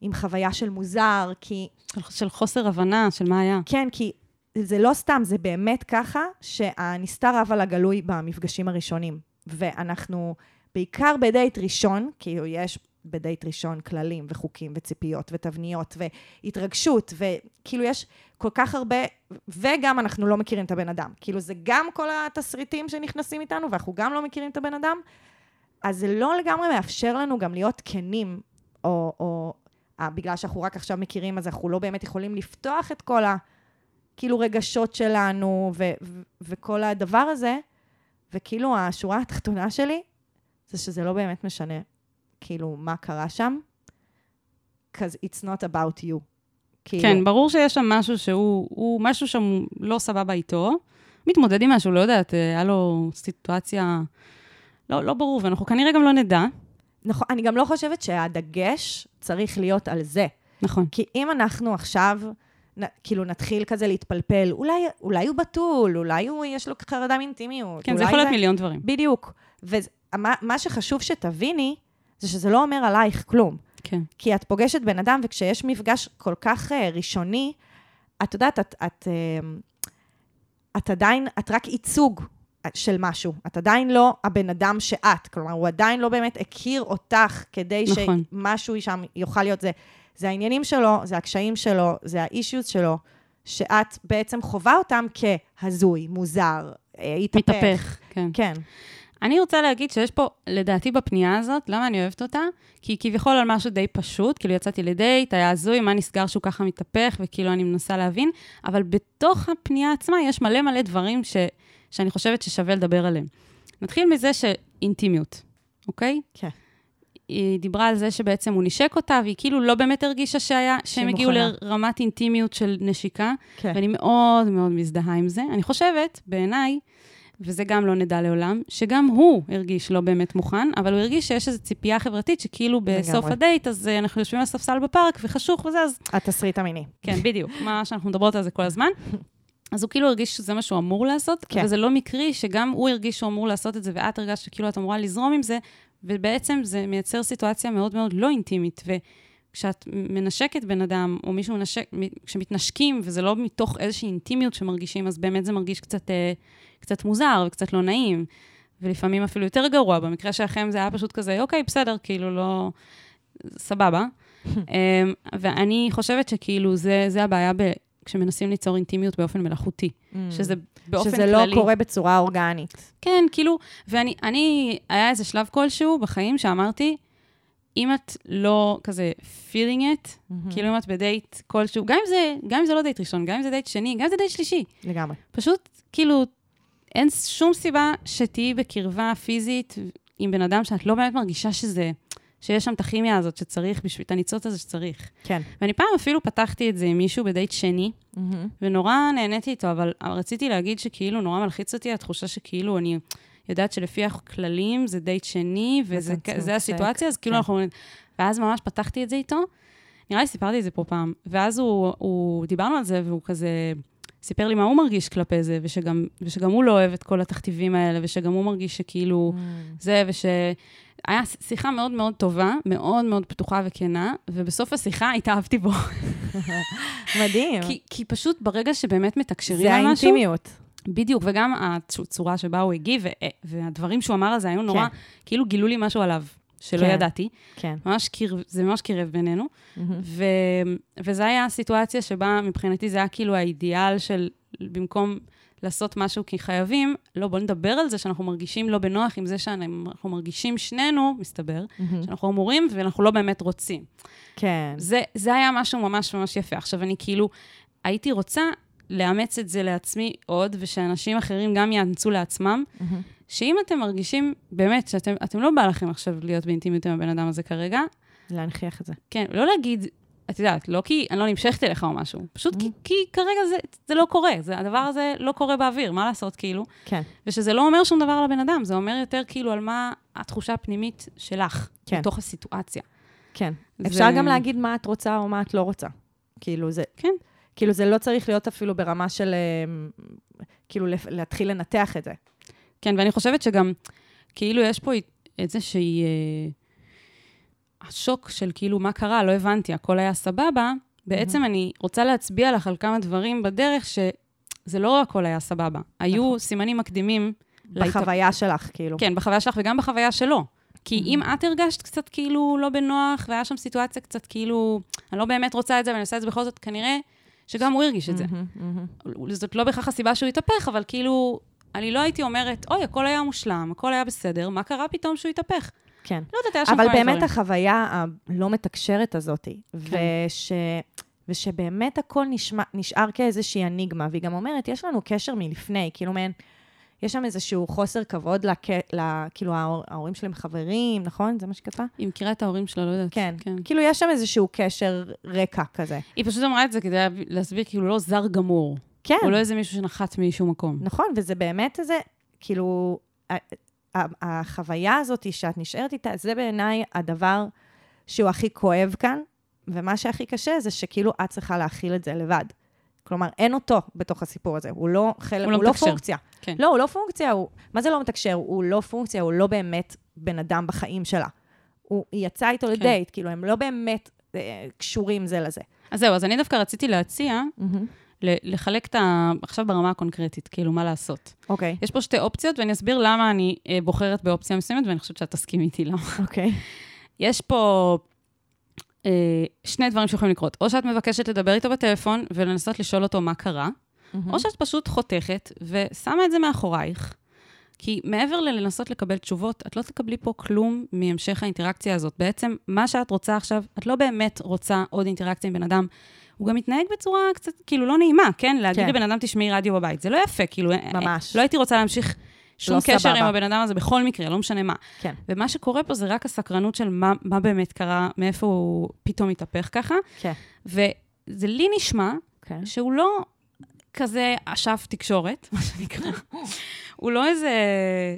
עם חוויה של מוזר, כי... של, של חוסר הבנה של מה היה. כן, כי זה לא סתם, זה באמת ככה שהנסתר רב על הגלוי במפגשים הראשונים. ואנחנו, בעיקר בדייט ראשון, כאילו יש בדייט ראשון כללים וחוקים וציפיות ותבניות והתרגשות, וכאילו יש כל כך הרבה, וגם אנחנו לא מכירים את הבן אדם. כאילו זה גם כל התסריטים שנכנסים איתנו, ואנחנו גם לא מכירים את הבן אדם, אז זה לא לגמרי מאפשר לנו גם להיות כנים, או, או אה, בגלל שאנחנו רק עכשיו מכירים, אז אנחנו לא באמת יכולים לפתוח את כל ה... כאילו רגשות שלנו ו- ו- וכל הדבר הזה, וכאילו השורה התחתונה שלי, זה שזה לא באמת משנה כאילו מה קרה שם, because it's not about you. כאילו, כן, ברור שיש שם משהו שהוא, הוא, משהו שם לא סבבה איתו. מתמודד עם משהו, לא יודעת, אה, היה לו סיטואציה... לא, לא ברור, ואנחנו כנראה גם לא נדע. נכון, אני גם לא חושבת שהדגש צריך להיות על זה. נכון. כי אם אנחנו עכשיו, נ, כאילו נתחיל כזה להתפלפל, אולי, אולי הוא בתול, אולי הוא, יש לו חרדה מאינטימיות. כן, זה יכול להיות מיליון דברים. בדיוק. ומה מה שחשוב שתביני, זה שזה לא אומר עלייך כלום. כן. כי את פוגשת בן אדם, וכשיש מפגש כל כך uh, ראשוני, את יודעת, את, את, uh, את עדיין, את רק ייצוג של משהו. את עדיין לא הבן אדם שאת. כלומר, הוא עדיין לא באמת הכיר אותך כדי נכון. שמשהו שם יוכל להיות זה. זה העניינים שלו, זה הקשיים שלו, זה האישיוס שלו, שאת בעצם חווה אותם כהזוי, מוזר, אה, התהפך. מתהפך, כן. כן. אני רוצה להגיד שיש פה, לדעתי בפנייה הזאת, למה אני אוהבת אותה? כי היא כביכול על משהו די פשוט, כאילו יצאתי לדייט, היה הזוי, מה נסגר שהוא ככה מתהפך, וכאילו אני מנסה להבין, אבל בתוך הפנייה עצמה יש מלא מלא דברים ש, שאני חושבת ששווה לדבר עליהם. נתחיל מזה שאינטימיות, אוקיי? כן. היא דיברה על זה שבעצם הוא נשק אותה, והיא כאילו לא באמת הרגישה שהיה, שהם הגיעו. לרמת אינטימיות של נשיקה, כן. ואני מאוד מאוד מזדהה עם זה. אני חושבת, בעיניי, וזה גם לא נדע לעולם, שגם הוא הרגיש לא באמת מוכן, אבל הוא הרגיש שיש איזו ציפייה חברתית, שכאילו בסוף לגמרי. הדייט, אז אה, אנחנו יושבים על ספסל בפארק וחשוך וזה, אז התסריט המיני. כן, בדיוק, מה שאנחנו מדברות על זה כל הזמן. *laughs* אז הוא כאילו הרגיש שזה מה שהוא אמור לעשות. כן. וזה לא מקרי שגם הוא הרגיש שהוא אמור לעשות את זה, ואת הרגשת שכאילו את אמורה לזרום עם זה, ובעצם זה מייצר סיטואציה מאוד מאוד לא אינטימית. וכשאת מנשקת בן אדם, או מישהו מנשק, כשמתנשקים, וזה לא מתוך איזושהי אינטימיות שמרגישים, אז באמת זה מרגיש קצת, אה, קצת מוזר וקצת לא נעים. ולפעמים אפילו יותר גרוע. במקרה שלכם זה היה פשוט כזה, אוקיי, בסדר, כאילו לא... סבבה. *laughs* אמ, ואני חושבת שכאילו זה, זה הבעיה ב... כשמנסים ליצור אינטימיות באופן מלאכותי. שזה באופן Mm. שזה כללי. לא קורה בצורה אורגנית. כן, כאילו, ואני, אני, היה איזה שלב כלשהו בחיים שאמרתי, אם את לא כזה feeling it, Mm-hmm. כאילו אם את בדייט כלשהו, גם אם זה, גם אם זה לא דייט ראשון, גם אם זה דייט שני, גם אם זה דייט שלישי, לגמרי. פשוט, כאילו, אין שום סיבה שתהיי בקרבה פיזית עם בן אדם שאת לא באמת מרגישה שזה, שיש שם את הכימיה הזאת שצריך, בשביל את הניצוץ הזה שצריך. כן. ואני פעם אפילו פתחתי את זה עם מישהו בדייט שני, ונורא נהניתי איתו, אבל רציתי להגיד שכאילו נורא מלחיץ אותי התחושה שכאילו אני יודעת שלפי הכללים זה דייט שני, וזה הסיטואציה, אז כאילו כן. אנחנו... ואז ממש פתחתי את זה איתו. נראה לי סיפרתי את זה פה פעם. ואז הוא, הוא דיברנו על זה, והוא כזה סיפר לי מה הוא מרגיש כלפי זה, ושגם, ושגם הוא לא אוהב את כל התכתיבים האלה, ושגם הוא מרגיש שכאילו Mm. זה, וש... היה שיחה מאוד מאוד טובה, מאוד מאוד פתוחה וכנה, ובסוף השיחה התאהבתי בו. *laughs* מדהים. כי, כי פשוט ברגע שבאמת מתקשרים זה על משהו... האינטימיות. בדיוק, וגם הצורה שבה הוא הגיב, והדברים שהוא אמר על זה היו נורא, כן. כאילו גילו לי משהו עליו, שלא כן. ידעתי. כן. ממש קיר, זה ממש קירב בינינו. מהמם. ו, וזו הייתה הסיטואציה שבה מבחינתי זה היה כאילו האידיאל של במקום לעשות משהו כי חייבים, לא, בוא נדבר על זה שאנחנו מרגישים לא בנוח עם זה שאנחנו מרגישים שנינו, מסתבר, מהמם. שאנחנו אמורים ואנחנו לא באמת רוצים. כן. זה, זה היה משהו ממש ממש יפה. עכשיו, אני כאילו, הייתי רוצה לאמץ את זה לעצמי עוד, ושאנשים אחרים גם יאמצו לעצמם, מהמם. שאם אתם מרגישים, באמת, שאתם אתם לא בא לכם עכשיו להיות באינטימיות עם הבן אדם הזה כרגע, להנכיח את זה. כן, לא להגיד, את יודעת, לא כי אני לא נמשכת אליך או משהו, פשוט כי, Mm-hmm. כי כרגע זה, זה לא קורה, זה, הדבר הזה לא קורה באוויר, מה לעשות, כאילו? כן. ושזה לא אומר שום דבר לבן אדם, זה אומר יותר כאילו על מה התחושה הפנימית שלך, כן. בתוך הסיטואציה. כן. זה- אפשר גם להגיד מה את רוצה או מה את לא רוצה. כאילו, זה... כן. כאילו, זה לא צריך להיות אפילו ברמה של... אמ, כאילו, להתחיל לנתח את זה. כן, ואני חושבת שגם, כאילו, יש פה איזושהי... אה, השוק של כאילו, מה קרה, לא הבנתי, הכל היה סבבה. בעצם אני רוצה להצביע לך על כמה דברים בדרך, שזה לא הכל היה סבבה. היו נכון. סימנים מקדימים. להת- בחוויה שלך, כאילו. כן, בחוויה שלך וגם בחוויה שלו. כי אם את הרגשת קצת כאילו לא בנוח, והיה שם סיטואציה קצת כאילו, אני לא באמת רוצה את זה, ואני עושה את זה בכל זאת, כנראה שגם הוא הרגיש את זה. מהמם, מהמם. זאת לא בהכרח הסיבה שהוא התהפך, אבל כאילו, אני לא הייתי אומרת, אוי, הכל היה מושלם, הכל היה בסדר, מה קרה פתאום שהוא התהפך? כן. לא יודעת, היה שם אבל באמת דברים. החוויה הלא מתקשרת הזאת, כן. וש... ושבאמת הכל נשמע, נשאר כאיזושהי אניגמה, והיא גם אומרת, יש לנו קשר מלפני, כאילו מעין, יש שם איזשהו חוסר כבוד, לכ... ל... כאילו ההור... ההורים שלהם חברים, נכון? זה מה שכתבה? היא מכירה את ההורים שלה, לא יודעת. כן. כן. כאילו יש שם איזשהו קשר רקע כזה. היא פשוט אמרה את זה כדי להסביר, כאילו, לא זר גמור. כן, הוא לא איזה מישהו שנחת מאיזשהו מקום. נכון, וזה באמת איזה, כאילו, החוויה הזאת שאת נשארת איתה, זה בעיניי הדבר שהוא הכי כואב כאן, ומה שהכי קשה זה שכאילו את צריכה להכיל את זה לבד. כלומר, אין אותו בתוך הסיפור הזה, הוא לא חלק, הוא הוא לא לא. פונקציה. כן. לא, הוא לא פונקציה, הוא... מה זה לא מתקשר? הוא לא פונקציה, הוא לא באמת בן אדם בחיים שלה. הוא, יצאה איתו לדייט, כאילו, הם לא באמת אה, קשורים זה לזה. אז זהו, אז אני דווקא רציתי להציע, ל- לחלק את ה... עכשיו ברמה הקונקרטית, כאילו, מה לעשות. אוקיי, יש פה שתי אופציות, ואני אסביר למה אני אה, בוחרת באופציה מסוימת, ואני חושבת שאת תסכימי איתי למה. *laughs* אוקיי. יש פה אה, שני דברים שיכולים לקרות. או שאת מבקשת לדבר איתו בטלפון ולנסות לשאול אותו מה קרה, או שאת פשוט חותכת ושמה את זה מאחורייך. כי מעבר ללנסות לקבל תשובות, את לא תקבלי פה כלום מהמשך האינטראקציה הזאת. בעצם, מה שאת רוצה עכשיו, את לא באמת רוצה עוד אינטראקציה עם בן אדם. הוא גם מתנהג בצורה קצת, כאילו, לא נעימה, כן? להגיד כן. לבן אדם, תשמעי רדיו בבית. זה לא יפה, כאילו... אה, ממש. לא הייתי רוצה להמשיך שום לא קשר סבבה. עם הבן אדם הזה בכל מקרה, לא משנה מה. כן. ומה שקורה פה זה רק הסקרנות של מה, מה באמת קרה, מאיפה הוא פתאום התהפך ככה. כן. וזה לי נשמע כן. שהוא לא כזה אשף תקשורת, *laughs* מה שנקרא. הוא לא איזה,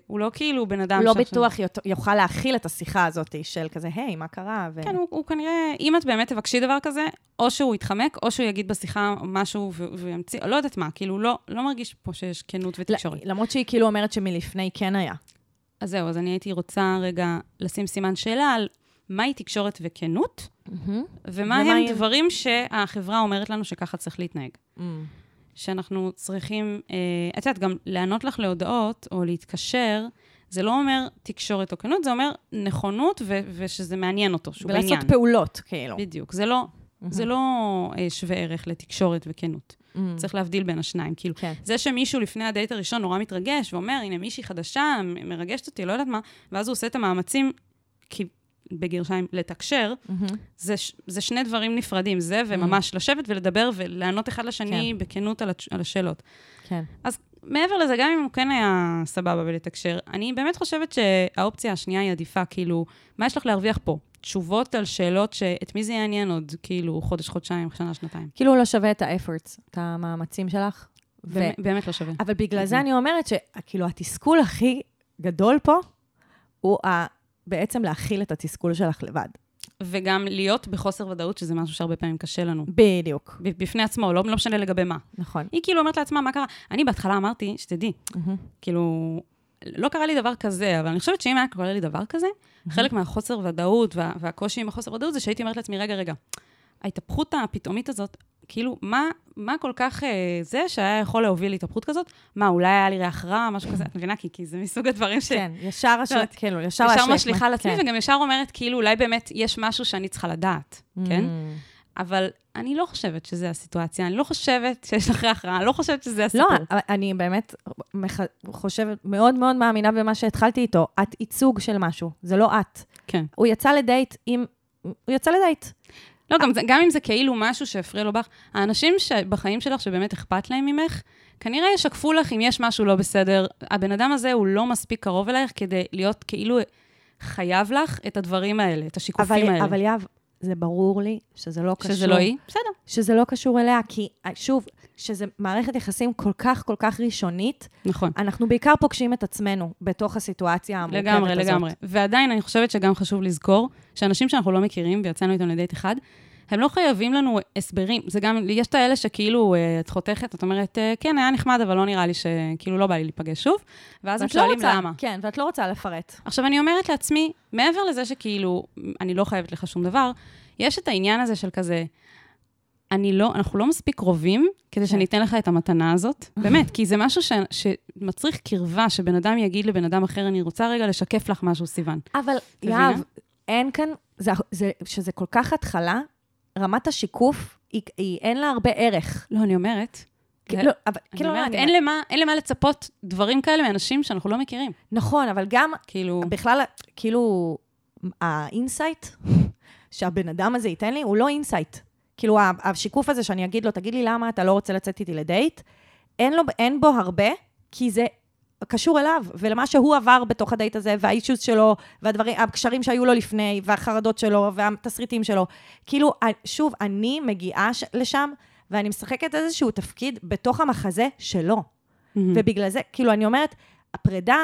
הוא לא כאילו בן אדם הוא לא בטוח יוכל להכיל את השיחה הזאת של כזה, היי, מה קרה? ו... כן, הוא, הוא כנראה, אם את באמת תבקשי דבר כזה, או שהוא יתחמק, או שהוא יגיד בשיחה משהו וימציא, לא יודעת מה, כאילו, לא, לא מרגיש פה שיש כנות ותקשורת. למרות שהיא כאילו אומרת שמלפני כן היה. אז זהו, אז אני הייתי רוצה רגע לשים סימן שאלה על מהי תקשורת וכנות, ומה ומה הם הם- דברים שהחברה אומרת לנו שככה צריך להתנהג. Mm. שאנחנו צריכים, אה, את יודעת, גם לענות לך להודעות או להתקשר, זה לא אומר תקשורת או כנות, זה אומר נכונות ו- ושזה מעניין אותו, שהוא ולעשות בעניין. פעולות, כאילו. בדיוק, זה לא, זה לא אה, שווה ערך לתקשורת וכנות. Mm. צריך להבדיל בין השניים. כאילו, כן. זה שמישהו לפני הדייט הראשון נורא מתרגש ואומר, הנה מישהי חדשה, מרגשת אותי, לא יודעת מה, ואז הוא עושה את המאמצים, כי, בגרשיים, לתקשר, מהמם. זה, זה שני דברים נפרדים, זה וממש לשבת ולדבר ולענות אחד לשני בכנות על, התש- על השאלות. כן. אז מעבר לזה, גם אם הוא כן היה סבבה בלתקשר, אני באמת חושבת שהאופציה השנייה היא עדיפה, כאילו, מה יש לך להרוויח פה? תשובות על שאלות שאת מי זה יעניין עוד, כאילו, חודש, חודשיים, שנה, שנתיים. כאילו לא שווה את ה-efforts, את המאמצים שלך. ו... באמת- באמת לא שווה. אבל בגלל זה אני אומרת שכאילו התסכול הכי גדול פה, הוא ה... בעצם להכיל את התסכול שלך לבד. וגם להיות בחוסר ודאות, שזה משהו שהרבה פעמים קשה לנו. בדיוק. בפני עצמו, לא, לא משנה לגבי מה. נכון. היא כאילו אומרת לעצמה, מה קרה? אני בהתחלה אמרתי, שתדעי, מהמם. כאילו, לא קרה לי דבר כזה, אבל אני חושבת שאם היה קורה לי דבר כזה, חלק מהחוסר ודאות וה, והקושי עם החוסר ודאות זה שהייתי אומרת לעצמי, רגע, רגע, ההתהפכות הפתאומית הזאת, כאילו, מה, מה כל כך אה, זה שהיה יכול להוביל להתהפכות כזאת? מה, אולי היה לי ריח רע, משהו כזה? את מבינה? כי, כי זה מסוג הדברים ש... כן, ישר השל... יודעת, כאילו, ישר ישר משליכה מה- לעצמי, כן. וגם ישר אומרת, כאילו, אולי באמת יש משהו שאני צריכה לדעת, כן? Mm. אבל אני לא חושבת שזו הסיטואציה, אני לא חושבת שיש לך ריח רע, אני לא חושבת שזה לא, הסיפור. אני באמת מח... חושבת, מאוד מאוד מאמינה במה שהתחלתי איתו. את ייצוג של משהו, זה לא את. כן. הוא יצא לדייט עם... הוא יצא לדייט. לא, גם, גם אם זה כאילו משהו שהפריע לו בך, האנשים שבחיים שלך שבאמת אכפת להם ממך, כנראה ישקפו לך אם יש משהו לא בסדר. הבן אדם הזה הוא לא מספיק קרוב אלייך כדי להיות כאילו חייב לך את הדברים האלה, את השיקופים אבל, האלה. אבל יהב, זה ברור לי שזה לא קשור. שזה לא היא? בסדר. שזה לא קשור אליה, כי שוב, שזה מערכת יחסים כל כך כל כך ראשונית, נכון. אנחנו בעיקר פוגשים את עצמנו בתוך הסיטואציה המורכבת לגמרי, הזאת. לגמרי. ועדיין, אני חושבת שגם חשוב לזכור שאנשים שאנחנו לא מכירים, ויצאנו איתם לדייט אחד, הם לא חייבים לנו הסברים. זה גם, יש את האלה שכאילו, אה, את חותכת, את אומרת, אה, כן, היה נחמד, אבל לא נראה לי ש... כאילו, לא בא לי להיפגש שוב. ואז הם לא שואלים רוצה, למה. כן, ואת לא רוצה לפרט. עכשיו, אני אומרת לעצמי, מעבר לזה שכאילו, אני לא חייבת לך שום דבר, יש את העניין הזה של כזה, אני לא, אנחנו לא מספיק קרובים כדי שאני אתן לך את המתנה הזאת. *laughs* באמת, כי זה משהו ש, שמצריך קרבה, שבן אדם יגיד לבן אדם אחר, אני רוצה רגע לשקף לך משהו, סיוון. אבל? יהב, אין כאן, זה, זה, שזה כל כך התחלה, רמת השיקוף, היא, היא, אין לה הרבה ערך. לא, אני אומרת, אבל, אני אומרת, אני- אין למה, אין למה לצפות דברים כאלה מאנשים שאנחנו לא מכירים. נכון, אבל גם, כאילו, בכלל, כאילו, ה insight שהבן אדם הזה ייתן לי, הוא לא insight. כאילו, השיקוף הזה שאני אגיד לו, תגיד לי למה אתה לא רוצה לצאת איתי לדייט, אין, לו, אין בו הרבה, כי זה קשור אליו, ולמה שהוא עבר בתוך הדייט הזה, והאישוס שלו, והדברים, הקשרים שהיו לו לפני, והחרדות שלו, והתסריטים שלו. כאילו, שוב, אני מגיעה לשם, ואני משחקת איזשהו תפקיד בתוך המחזה שלו. מהמם. ובגלל זה, כאילו, אני אומרת, הפרידה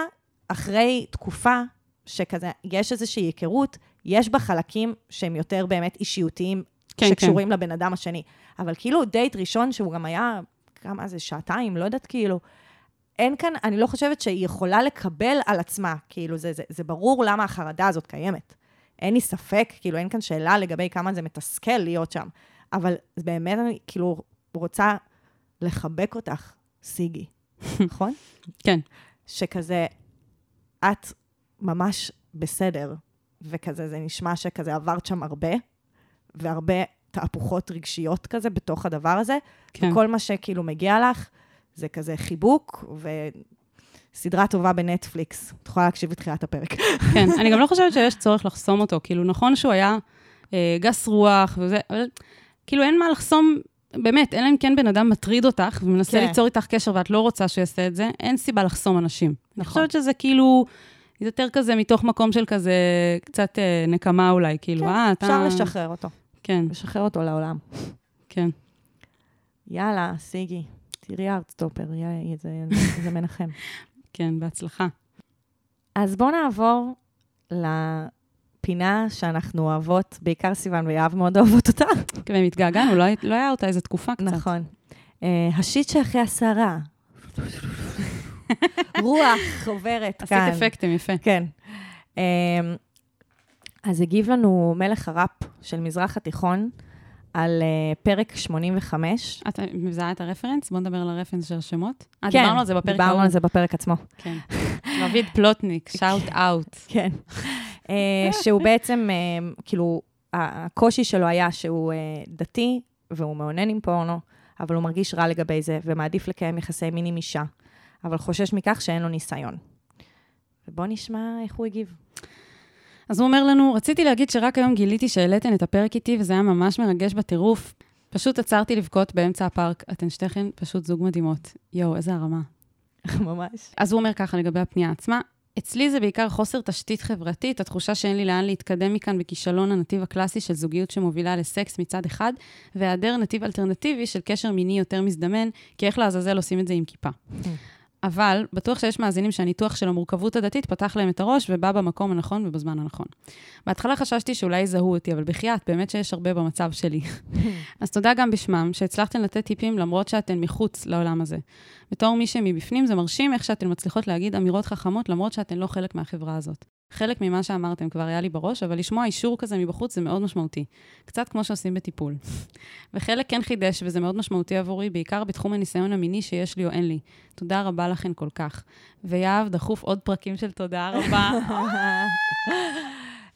אחרי תקופה שכזה, יש איזושהי היכרות, יש בה חלקים שהם יותר באמת אישיותיים, כן, שקשורים לבן אדם השני. אבל כאילו, דייט ראשון, שהוא גם היה, כמה זה, שעתיים, לא יודעת, כאילו, אין כאן, אני לא חושבת שהיא יכולה לקבל על עצמה, כאילו, זה, זה, זה ברור למה החרדה הזאת קיימת. אין לי ספק, כאילו, אין כאן שאלה לגבי כמה זה מתסכל להיות שם. אבל באמת, אני כאילו רוצה לחבק אותך, סיגי, *laughs* נכון? כן. שכזה, את ממש בסדר, וכזה, זה נשמע שכזה עברת שם הרבה, והרבה תהפוכות רגשיות כזה בתוך הדבר הזה, כן. וכל מה שכאילו מגיע לך, זה כזה חיבוק, וסדרה טובה בנטפליקס. את יכולה להקשיב לתחילת הפרק. כן, *laughs* אני גם לא חושבת שיש צורך לחסום אותו. כאילו, נכון שהוא היה אה, גס רוח וזה, אבל כאילו אין מה לחסום, באמת, אלא אם כן בן אדם מטריד אותך ומנסה כן. ליצור איתך קשר ואת לא רוצה שהוא יעשה את זה, אין סיבה לחסום אנשים. אני נכון. חושבת שזה כאילו, יותר כזה מתוך מקום של כזה, קצת אה, נקמה אולי, כאילו, כן, אה, אתה... אפשר לשחרר אותו. כן, לשחרר אותו לעולם. כן. יאללה, סיגי, תראי ארטסטופר, *laughs* זה, מנחם. כן, בהצלחה. אז בואו נעבור לפינה שאנחנו אוהבות, בעיקר סיוון ויהב מאוד אוהבות אותה. כן, והתגעגענו, לא, היה- לא היה אותה איזה תקופה קצת. נכון. אה, השיט שאחרי הסערה. רוח עוברת עשית כאן. אפקטים, יפה. כן. אמ, אז הגיב לנו מלך הראפ של מזרח התיכון על אה, פרק 85. את מזהה את הרפרנס? בוא נדבר על הרפרנס של השמות. אה, כן, דיברנו על זה בפרק דיברנו. על זה בפרק עצמו. כן. רביד פלוטניק, שאוט אאוט. *laughs* כן. אה, שהוא בעצם, אה, כאילו, הקושי שלו היה שהוא אה, דתי, והוא מאונן עם פורנו, אבל הוא מרגיש רע לגבי זה, ומעדיף לקיים יחסי מין עם אישה, אבל חושש מכך שאין לו ניסיון. ובואו נשמע איך הוא הגיב. אז הוא אומר לנו, רציתי להגיד שרק היום גיליתי שהעליתן את הפרק איתי, וזה היה ממש מרגש בטירוף. פשוט עצרתי לבכות באמצע הפארק, אתן שתיכן פשוט זוג מדהימות. יואו, איזה הרמה. *laughs* ממש. אז הוא אומר ככה לגבי הפנייה עצמה, אצלי זה בעיקר חוסר תשתית חברתית, התחושה שאין לי לאן להתקדם מכאן בכישלון הנתיב הקלאסי של זוגיות שמובילה לסקס מצד אחד, והיעדר נתיב אלטרנטיבי של קשר מיני יותר מזדמן, כי איך לעזאזל עושים את זה עם כיפה. אבל בטוח שיש מאזינים שהניתוח של המורכבות הדתית פתח להם את הראש ובא במקום הנכון ובזמן הנכון. בהתחלה חששתי שאולי יזהו אותי, אבל בחייאת, באמת שיש הרבה במצב שלי. *laughs* אז תודה גם בשמם, שהצלחתן לתת טיפים למרות שאתן מחוץ לעולם הזה. בתור מי שמבפנים, זה מרשים איך שאתן מצליחות להגיד אמירות חכמות למרות שאתן לא חלק מהחברה הזאת. חלק ממה שאמרתם כבר היה לי בראש, אבל לשמוע אישור כזה מבחוץ זה מאוד משמעותי. קצת כמו שעושים בטיפול. וחלק כן חידש, וזה מאוד משמעותי עבורי, בעיקר בתחום הניסיון המיני שיש לי או אין לי. תודה רבה לכן כל כך. ויהב, דחוף עוד פרקים של תודה רבה. *laughs*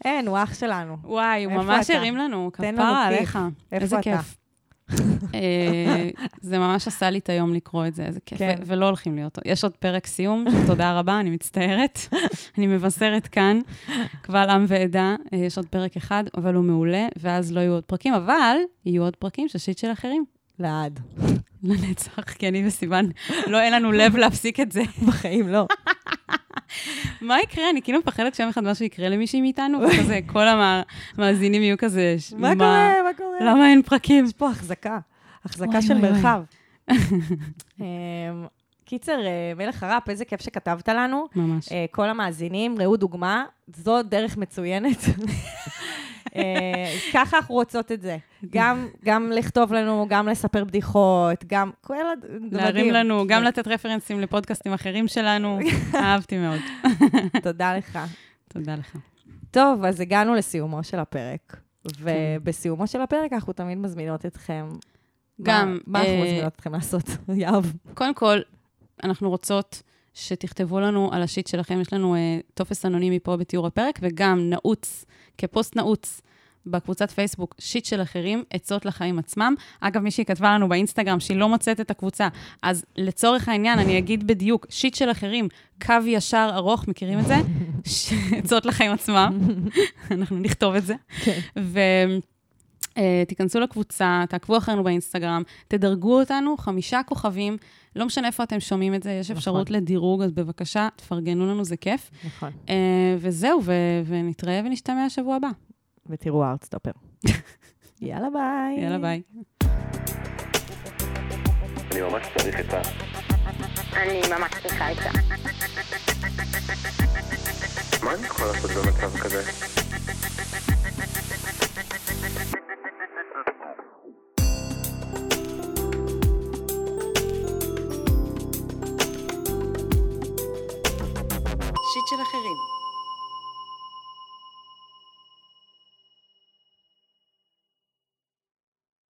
אין, הוא אח שלנו. וואי, הוא ממש? הרים לנו, כפרה. עליך. איפה איזה אתה? כיף. אה, זה ממש עשה לי את היום לקרוא את זה, איזה כיף. כן. ולא הולכים להיות. יש עוד פרק סיום, תודה רבה, אני מצטערת. *laughs* אני מבשרת כאן, קבל עם ועדה, אה, יש עוד פרק אחד, אבל הוא מעולה, ואז לא יהיו עוד פרקים, אבל יהיו עוד פרקים של שיט של אחרים. לעד. לנצח, כי אני וסיוון, לא, אין לנו לב להפסיק את זה. בחיים לא. *laughs* מה יקרה? אני כאילו מפחדת שיום אחד משהו יקרה למישהי מאיתנו, וכזה, כל המאזינים יהיו כזה, מה קורה? מה קורה? למה אין פרקים? יש פה החזקה. החזקה של. מרחב. *laughs* אמ, קיצר, אה, מלך הרap, איזה כיף שכתבת לנו. ממש. אה, כל המאזינים, ראו דוגמה, זו דרך מצוינת. *laughs* אה, ככה אנחנו רוצות את זה. גם, גם לכתוב לנו, גם לספר בדיחות, גם כל הד... זה להרים. לנו, גם לתת רפרנסים לפודקאסטים אחרים שלנו. *laughs* אהבתי מאוד. *laughs* תודה לך. תודה לך. טוב, אז הגענו לסיומו של הפרק. ובסיומו של הפרק אנחנו תמיד מזמינות אתכם. גם, מה, מה אנחנו אה, מזמינות אתכם לעשות? *laughs* יהב. קודם כל, אנחנו רוצות שתכתבו לנו על השיט שלכם. יש לנו אה, טופס אנונימי פה בתיאור הפרק, וגם נעוץ, כפוסט נעוץ. בקבוצת פייסבוק, שיט של אחרים, עצות לחיים עצמם. אגב, מישהי כתבה לנו באינסטגרם שהיא לא מוצאת את הקבוצה, אז לצורך העניין, אני אגיד בדיוק, שיט של אחרים, קו ישר ארוך, מכירים את זה? *laughs* עצות לחיים עצמם. *laughs* אנחנו נכתוב את זה. כן. ותיכנסו לקבוצה, תעקבו אחרינו באינסטגרם, תדרגו אותנו, חמישה כוכבים, לא משנה איפה אתם שומעים את זה, יש נכון. אפשרות לדירוג, אז בבקשה, תפרגנו לנו, זה כיף. נכון. אה, וזהו, ו- ונתראה ונשתמע בשבוע הבא. ותראו הארטסטופר. *laughs* יאללה ביי. יאללה, ביי. אני ממש צריך עצה. אני ממש צריכה עצה. מה אני יכול לעשות במצב כזה? שיט של אחרים.